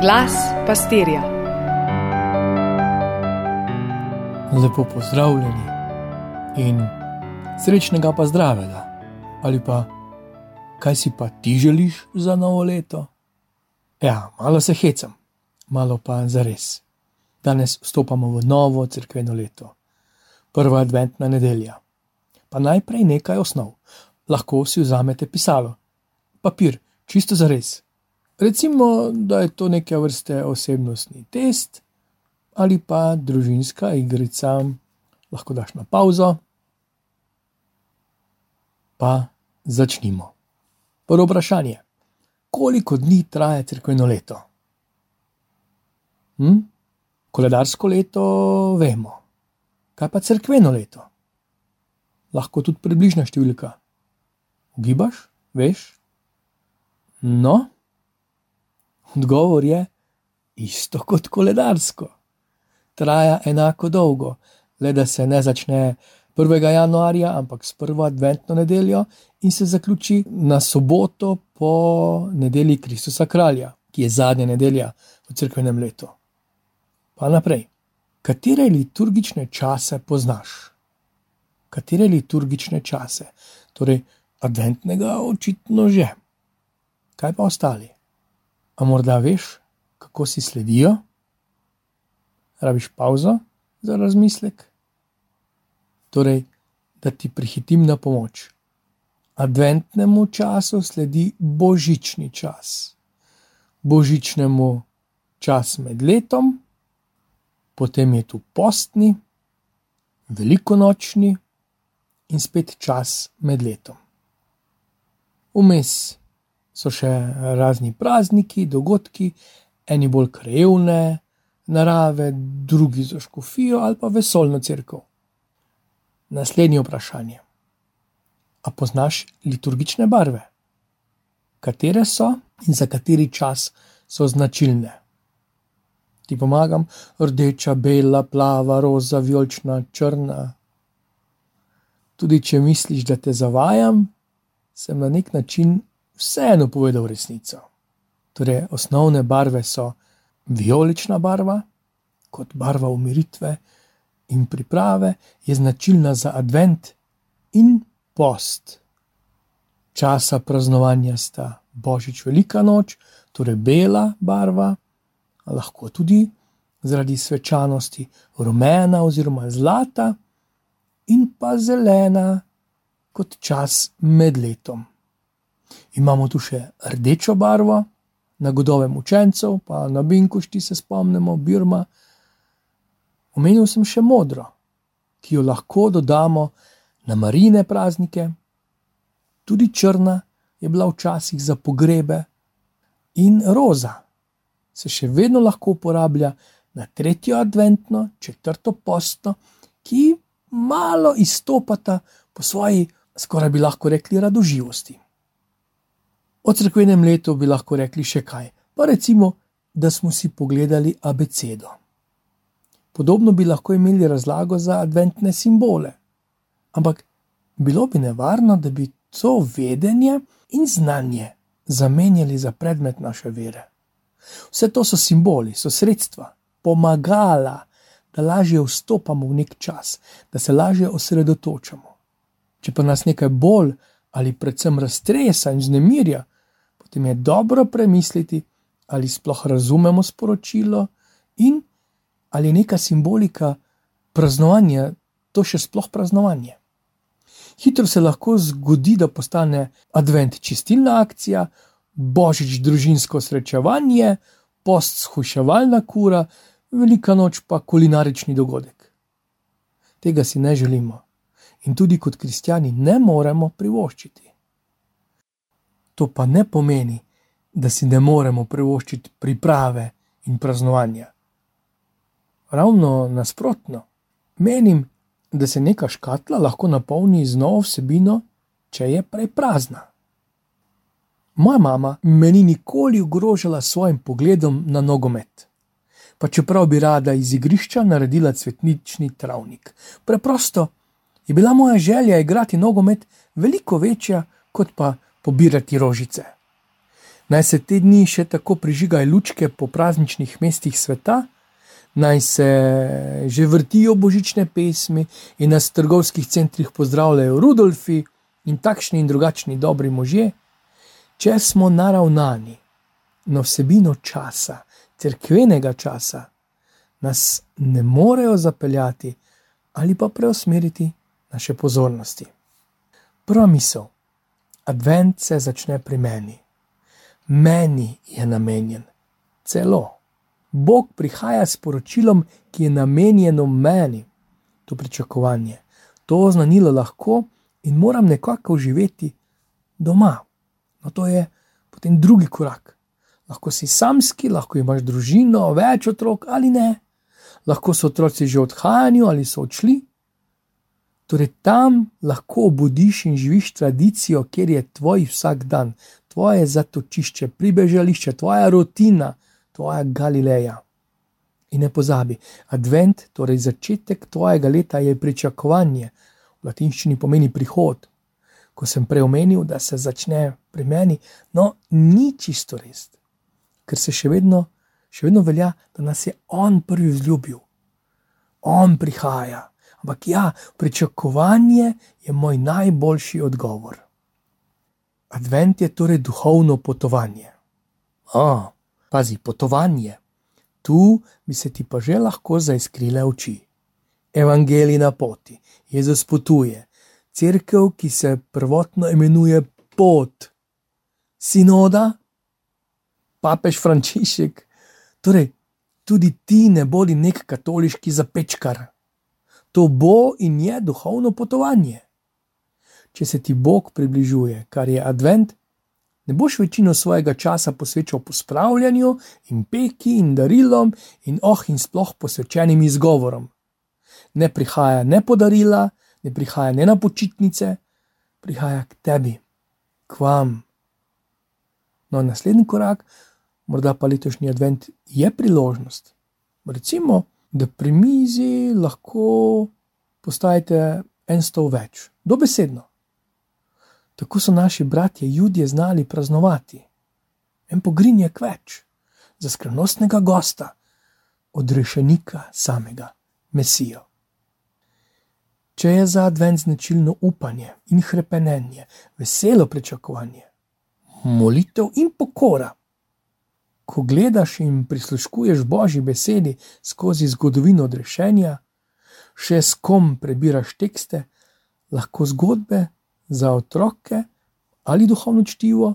Glas pastirja. Lepo pozdravljeni in srečnega pa zdravega. Ali pa kaj si pa ti želiš za novo leto? Ja, malo se hecam, malo pa za res. Danes vstopamo v novo crkveno leto, prva adventna nedelja. Pa najprej nekaj osnov. Lahko si vzamete pisalo, papir, čisto za res. Recimo, da je to neke vrste osebnostni test ali pa družinska igrica, lahko daš na pauzo. Pa začnimo. Prvo vprašanje: koliko dni traja crkveno leto? Hm? Koledarsko leto vemo, kaj pa crkveno leto? Lahko tudi približna številka. Ugibaš, veš? No, odgovor je isto kot koledarsko. Traja enako dolgo, le da se ne začne 1. januarja, ampak s prvo adventno nedeljo in se zaključi na soboto po nedelji Kristusa Kralja, ki je zadnja nedelja v crkvenem letu. Pa naprej. Katere liturgične čase poznaš? Katere liturgične čase? Torej, adventnega očitno že. Kaj pa ostali? A morda veš, kako si sledijo? Rabiš pauzo za razmislek? Torej, da ti prihitim na pomoč. Adventnemu času sledi božični čas, božičnemu čas med letom, potem je tu postni, velikonočni in spet čas med letom. Vmes so še razni prazniki, dogodki, eni bolj krajevne narave, drugi za škofijo ali pa vesolno crkvo. Naslednje vprašanje. A poznaš liturgične barve? Katere so in za kateri čas so značilne? Ti pomagam, rdeča, bela, plava, roza, vijolična, črna. Tudi če misliš, da te zavajam, sem na nek način vseeno povedal resnico. Torej, osnovne barve so vijolična barva, kot barva umiritve in priprave, je značilna za advent in post. Časa praznovanja sta božič, velika noč, torej bela barva, lahko tudi zaradi svečanosti rumena oziroma zlata, in pa zelena kot čas med letom. Imamo tu še rdečo barvo, na godovem učencev, pa na Binkušti se spomnimo, Birma. Omenil sem še modro, ki jo lahko dodamo na marine praznike, tudi črna je bila včasih za pogrebe, in roza se še vedno lahko uporablja na tretjo adventno, četrto postno, ki malo izstopata po svoji, skoraj bi lahko rekli, radoživosti. O crkvenem letu bi lahko rekli še kaj, pa recimo, da smo si pogledali abecedo. Podobno bi lahko imeli razlago za adventne simbole. Ampak bilo bi nevarno, da bi to vedenje in znanje zamenjali za predmet naše vere. Vse to so simboli, so sredstva, pomagala, da lažje vstopamo v nek čas, da se lažje osredotočamo. Če pa nas nekaj bolj ali predvsem raztresa in znemirja, potem je dobro premisliti, ali sploh razumemo sporočilo in ali je neka simbolika praznovanja to še sploh praznovanje. Hitro se lahko zgodi, da postane advent čistilna akcija, božič družinsko srečevanje, post skuševalna kura, velika noč pa kulinarični dogodek. Tega si ne želimo in tudi kot kristijani ne moremo privoščiti. To pa ne pomeni, da si ne moremo privoščiti priprave in praznovanja. Ravno nasprotno, menim, da se neka škatla lahko napolni z novo vsebino, če je preprazna. Moja mama me ni nikoli ogrožala s svojim pogledom na nogomet, pa čeprav bi rada iz igrišča naredila cvetnični travnik. Preprosto je bila moja želja igrati nogomet veliko večja kot pa pobirati rožice. Naj se te dni še tako prižigajo lučke po prazničnih mestih sveta, naj se že vrtijo božične pesmi in nas v trgovskih centrih pozdravljajo Rudolfi in takšni in drugačni dobri možje, če smo naravnani na vsebino časa, crkvenega časa, nas ne morejo zapeljati ali pa preusmeriti naše pozornosti. Prva misel: Advent se začne pri meni. Meni je namenjen, celo. Bog prihaja s poročilom, ki je namenjeno meni, to pričakovanje, to oznanilo lahko in moram nekako živeti doma. No, to je potem drugi korak. Lahko si samski, lahko imaš družino, več otrok ali ne, lahko so otroci že odhajanju ali so odšli. Torej, tam lahko obudiš in živiš tradicijo, kjer je tvoj vsak dan, tvoje zatočišče, pribežališče, tvoja rutina, tvoja Galileja. In ne pozabi, advent, torej začetek tvojega leta, je pričakovanje, v latinščini pomeni prihod. Ko sem prej omenil, da se začne pri meni, no, ni čisto res, ker se še vedno, še vedno velja, da nas je on prvi vzljubil. On prihaja, ampak ja, pričakovanje je moj najboljši odgovor. Advent je torej duhovno potovanje. A, pazi, potovanje. Tu bi se ti pa že lahko zaiskrile oči. Evangelij na poti, Jezus potuje, crkva, ki se prvotno imenuje pot, sinoda, papež Frančišek. Torej, tudi ti ne bodi nek katoliški zapečkar. To bo in je duhovno potovanje. Če se ti Bog približuje, kar je advent, ne boš večino svojega časa posvečal pospravljanju in peki in darilom in oh in sploh posvečenim izgovorom. Ne prihaja ne podarila, ne prihaja ne na počitnice, prihaja k tebi, k vam. No, naslednji korak, morda pa letošnji advent, je priložnost. Recimo, da pri mizi lahko postavite en stol več, dobesedno. Tako so naši bratje ljudje znali praznovati. En pogrinjek več, za skrivnostnega gosta, odrešenika samega, Mesijo. Če je za advent značilno upanje in krepenje, veselo pričakovanje, molitev in pokora, ko gledaš in prisluškuješ božji besedi skozi zgodovino odrešenja, še s kom prebiraš tekste, lahko zgodbe za otroke ali duhovno čtivo,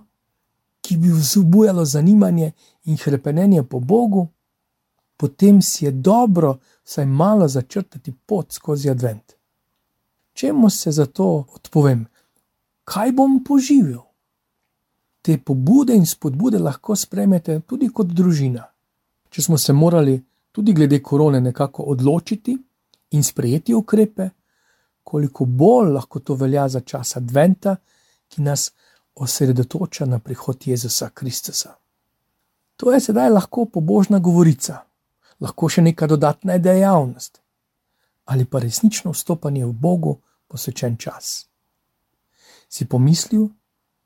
ki bi vzbujalo zanimanje in krepenje po Bogu, potem si je dobro vsaj malo začrtati pot skozi advent. Čemu se zato odpovem, kaj bom poživil? Te pobude in spodbude lahko spremete tudi kot družina. Če smo se morali tudi glede korone nekako odločiti in sprejeti ukrepe, koliko bolj lahko to velja za čas Adventa, ki nas osredotoča na prihod Jezusa Kristusa. To je sedaj lahko pobožna govorica, lahko še neka dodatna dejavnost ali pa resnično vstopanje v Bogu posvečen čas. Si pomislil,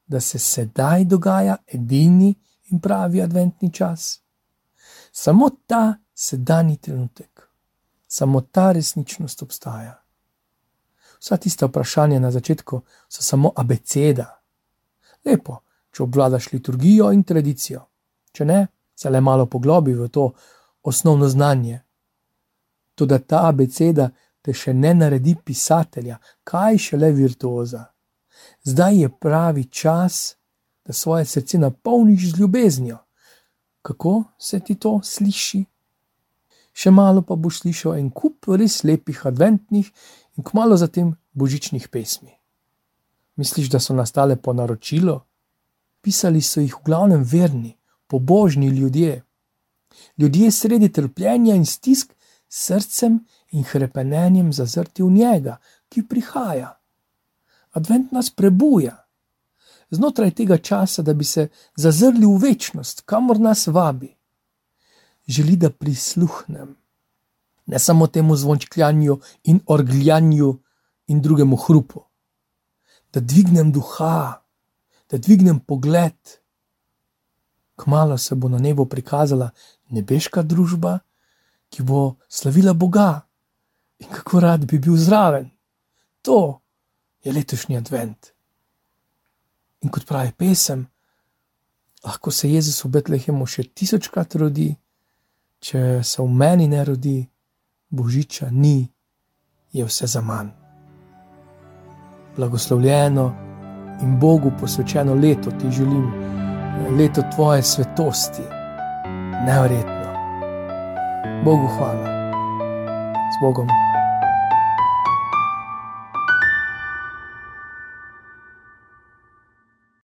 da se sedaj dogaja edini in pravi adventni čas? Samo ta sedajni trenutek, samo ta resničnost obstaja. Vsa tista vprašanja na začetku so samo abeceda. Lepo, če obvladaš liturgijo in tradicijo, če ne, se le malo poglobi v to osnovno znanje. Tudi ta abeceda te še ne naredi pisatelja, kaj šele virtuoza. Zdaj je pravi čas, da svoje srce napolniš z ljubeznijo. Kako se ti to sliši? Še malo pa boš slišal en kup res lepih adventnih in kmalo zatem božičnih pesmi. Misliš, da so nastale po naročilu? Pisali so jih v glavnem verni, pobožni ljudje. Ljudje sredi trpljenja in stisk, srcem in krepenenjem zazrti v njega, ki prihaja. Advent nas prebuja. Znotraj tega časa, da bi se zazrli v večnost, kamor nas vabi, želi, da prisluhnem ne samo temu zvončkljanju in orgljanju in drugemu hrupu, da dvignem duha, da dvignem pogled Kmalo se bo na nebu prikazala nebeška družba, ki bo slavila Boga in kako rad bi bil zraven. To je letošnji advent. In kot pravi pesem, lahko se Jezus v Betlehemu še tisočkrat rodi, če se v meni ne rodi, božiča ni, je vse za manj. Blagoslovljeno in Bogu posvečeno leto ti želim, leto tvoje svetosti, nevrjetno. Bogu hvala, z Bogom.